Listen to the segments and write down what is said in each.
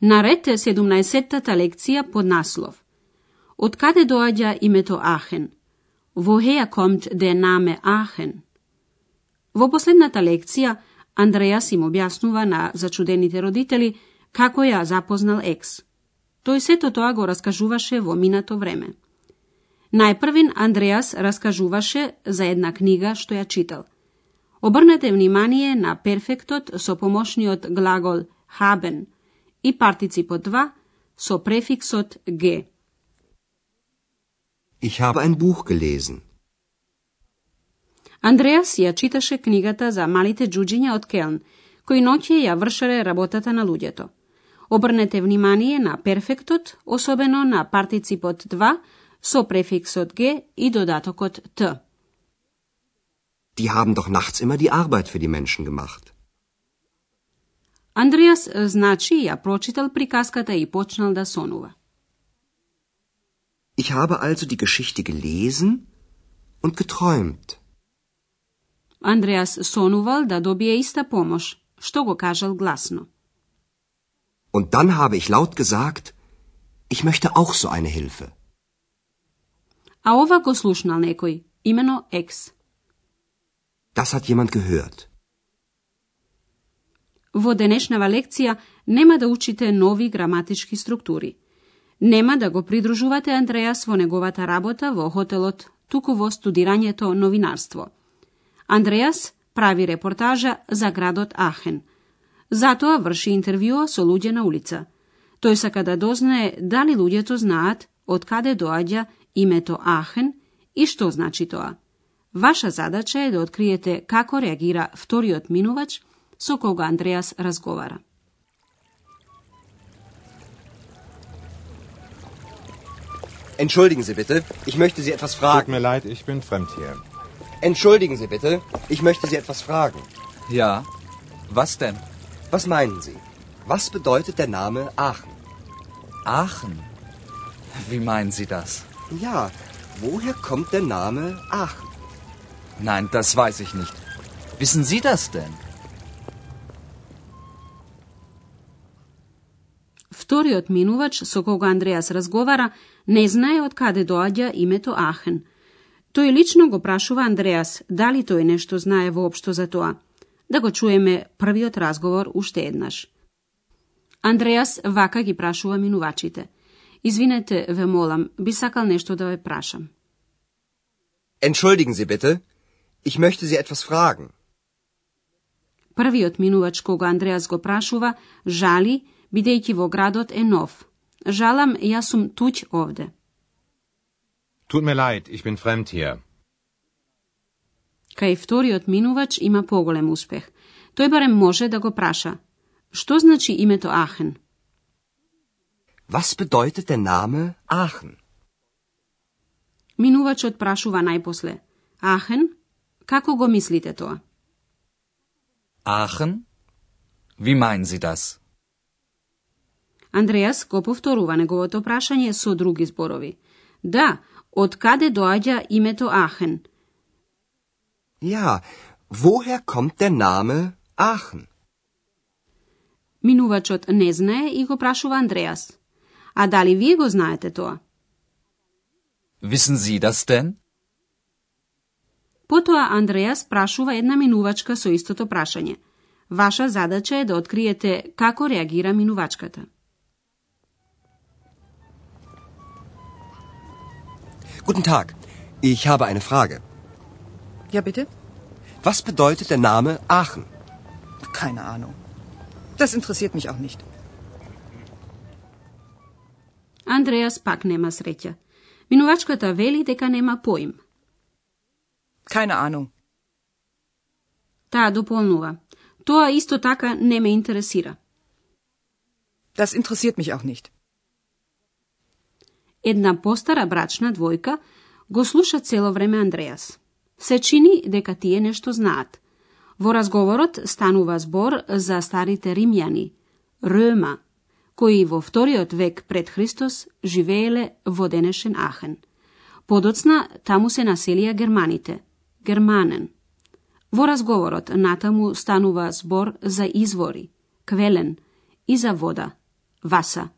Наред е 17-тата лекција под наслов Од каде доаѓа името Ахен? Woher комт де наме Ахен? Во последната лекција, Андреас им објаснува на зачудените родители како ја запознал екс. Тој сето тоа го раскажуваше во минато време. Најпрвин Андреас раскажуваше за една книга што ја читал. Обрнете внимание на перфектот со помошниот глагол haben и партиципот 2 со префиксот ge. Ich habe ein Buch gelesen. Андреас ја читаше книгата за малите джуджиња од Келн, кои ноќе ја вршеле работата на луѓето. Обрнете внимание на перфектот, особено на партиципот 2 со префиксот г и додатокот т. Die haben doch nachts immer die Arbeit für die Menschen gemacht. Андреас значи ја прочитал приказката и почнал да сонува. Ich habe also die Geschichte gelesen und geträumt. Андреас сонувал да добие иста помош, што го кажал гласно. Und dann habe ich laut gesagt, ich möchte auch so eine Hilfe. А ова го слушнал некој, имено Екс. Das hat jemand gehört. Во денешнава лекција нема да учите нови граматички структури. Нема да го придружувате Андреас во неговата работа во хотелот, туку во студирањето новинарство. Андреас прави репортажа за градот Ахен. Затоа врши интервјуа со луѓе на улица. Тој сака да дознае дали луѓето знаат од каде доаѓа името Ахен и што значи тоа. Ваша задача е да откриете како реагира вториот минувач so koga Andreas razgovara. Entschuldigen Sie bitte, ich möchte Sie etwas fragen. Tut mir leid, ich bin fremd hier. Entschuldigen Sie bitte, ich möchte Sie etwas fragen. Ja, was denn? Was meinen Sie? Was bedeutet der Name Aachen? Aachen? Wie meinen Sie das? Ja, woher kommt der Name Aachen? Nein, das weiß ich nicht. Wissen Sie das denn? Вториот минувач со кога Андреас разговара не знае од каде доаѓа името Ахен. Тој лично го прашува Андреас дали тој нешто знае воопшто за тоа. Да го чуеме првиот разговор уште еднаш. Андреас вака ги прашува минувачите. Извинете, ве молам, би сакал нешто да ве прашам. Entschuldigen Sie bitte, ich möchte Sie etwas fragen. Првиот минувач кога Андреас го прашува, жали, бидејќи во градот е нов. Жалам, јас сум туѓ овде. Tut mir leid, ich bin fremd hier. Кај вториот минувач има поголем успех. Тој барем може да го праша. Што значи името Ахен? Was bedeutet der Name Aachen? Минувачот прашува најпосле. Ахен? Како го мислите тоа? Aachen? Wie meinen Sie das? Андреас го повторува неговото прашање со други зборови. Да, од каде доаѓа името Ахен? Ja, woher kommt der Name Aachen? Минувачот не знае и го прашува Андреас. А дали вие го знаете тоа? Wissen Sie das denn? Потоа Андреас прашува една минувачка со истото прашање. Ваша задача е да откриете како реагира минувачката. Guten Tag, ich habe eine Frage. Ja, bitte? Was bedeutet der Name Aachen? Keine Ahnung. Das interessiert mich auch nicht. Андреас пак нема среќа. Минувачката вели дека нема поим. Keine Ahnung. Таа дополнува. Тоа исто така не ме интересира. Das interessiert mich auch nicht. Една постара брачна двојка го слуша цело време Андреас. Се чини дека тие нешто знаат. Во разговорот станува збор за старите римјани, Рема, кои во вториот век пред Христос живееле во денешен Ахен. Подоцна таму се населија германите, германен. Во разговорот натаму станува збор за извори, квелен и за вода, васа.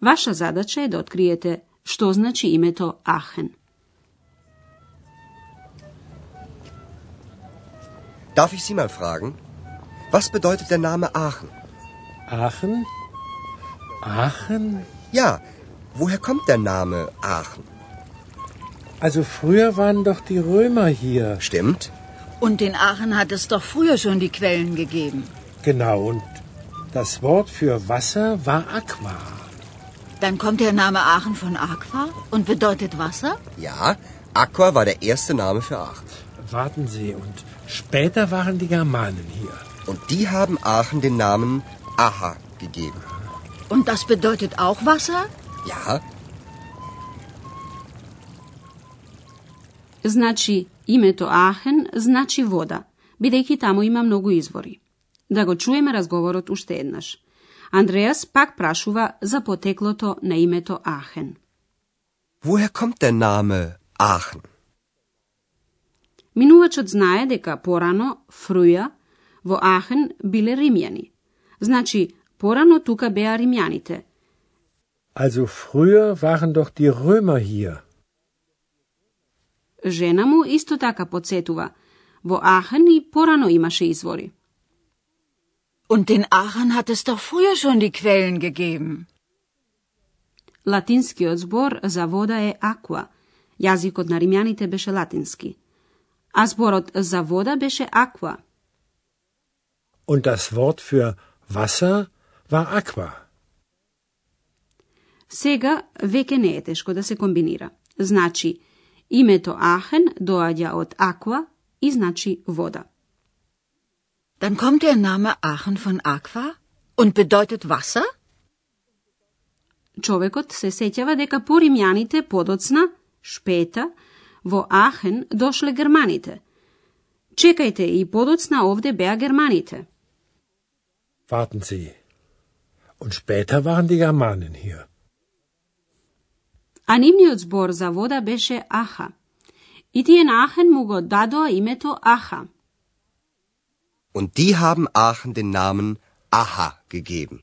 Ваша задача е да откриете što znači imeto Aachen. Darf ich Sie mal fragen, was bedeutet der Name Aachen? Aachen? Aachen? Ja, woher kommt der Name Aachen? Also früher waren doch die Römer hier. Stimmt. Und in Aachen hat es doch früher schon die Quellen gegeben. Genau, und das Wort für Wasser war Aqua. Dann kommt der Name Aachen von Aqua und bedeutet Wasser? Ja, Aqua war der erste Name für Aachen. Warten Sie, und später waren die Germanen hier. Und die haben Aachen den Namen Aha gegeben. Und das bedeutet auch Wasser? Ja. Znači, ime to Aachen znači voda. Bidejki tamo ima mnogo izvori. Da go čujeme razgovorot u štednaš. Андреас пак прашува за потеклото на името Ахен. woher kommt der Name Aachen? Минувачот знае дека порано, фруја, во Ахен биле римјани. Значи, порано тука беа римјаните. Also früher waren doch die Römer hier. Жена му исто така подсетува. Во Ахен и порано имаше извори. Und in Aachen hat es doch früher schon die Quellen gegeben. Латинскиот збор за вода е аква. Јазикот на римјаните беше латински. А зборот за вода беше аква. Und das Wort für Wasser war Aqua. Сега веќе не е тешко да се комбинира. Значи, името Ахен доаѓа од аква и значи вода. Dann kommt der Name Aachen von Aqua und bedeutet Wasser? Човекот се сеќава дека по римјаните подоцна, шпета, во Ахен дошле германите. Чекајте, и подоцна овде беа германите. Warten Sie. Und später waren die Germanen hier. А нивниот збор за вода беше Аха. И тие на Ахен му го дадоа името Аха. Und die haben Aachen den Namen Aha gegeben.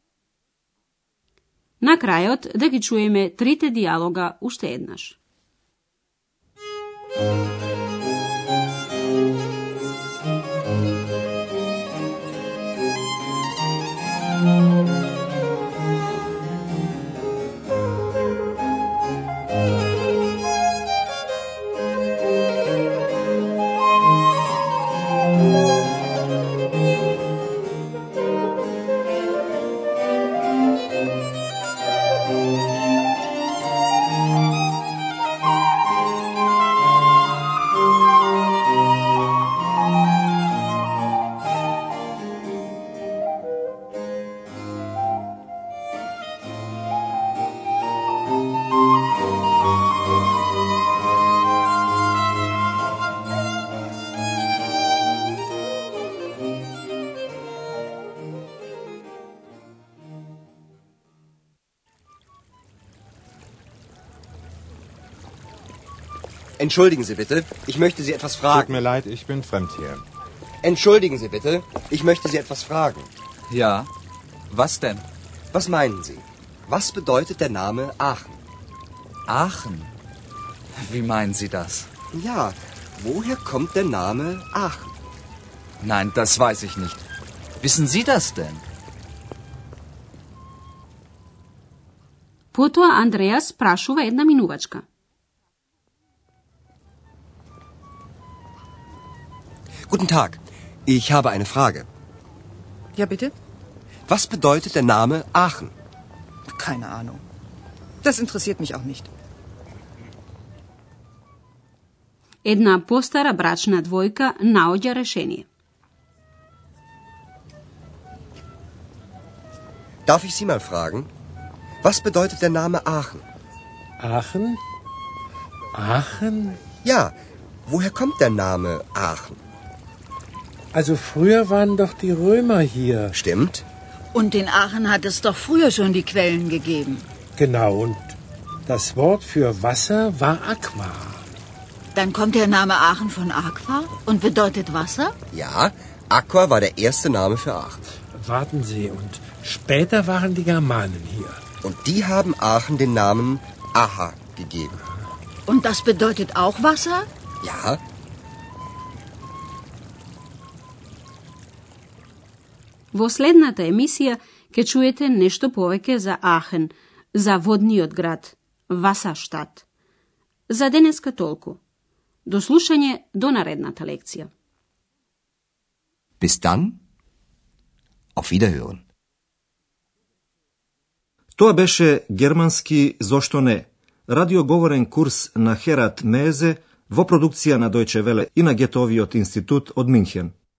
На крајот да ги чуеме трите диалога уште еднаш. Thank you. Entschuldigen Sie bitte, ich möchte Sie etwas Tut fragen. mir leid, ich bin fremd hier. Entschuldigen Sie bitte, ich möchte Sie etwas fragen. Ja, was denn? Was meinen Sie? Was bedeutet der Name Aachen? Aachen. Wie meinen Sie das? Ja, woher kommt der Name Aachen? Nein, das weiß ich nicht. Wissen Sie das denn? Потоа Андреас прашува една минувачка. Guten Tag, ich habe eine Frage. Ja, bitte? Was bedeutet der Name Aachen? Keine Ahnung. Das interessiert mich auch nicht. Една постара брачна двојка наоѓа решение. Darf ich Sie mal fragen? Was bedeutet der Name Aachen? Aachen? Aachen? Ja, woher kommt der Name Aachen? Also früher waren doch die Römer hier. Stimmt? Und in Aachen hat es doch früher schon die Quellen gegeben. Genau, und das Wort für Wasser war Aqua. Dann kommt der Name Aachen von Aqua und bedeutet Wasser? Ja, Aqua war der erste Name für Aachen. Warten Sie, und später waren die Germanen hier. Und die haben Aachen den Namen Aha gegeben. Und das bedeutet auch Wasser? Ja, Во следната емисија ќе чуете нешто повеќе за Ахен, за водниот град, Васаштат. За денеска толку. До слушање до наредната лекција. bis dann. Auf Wiederhören. Тоа беше германски зошто не, радиоговорен курс на Херат Мезе во продукција на Дојче Веле и на Гетовиот институт од Минхен.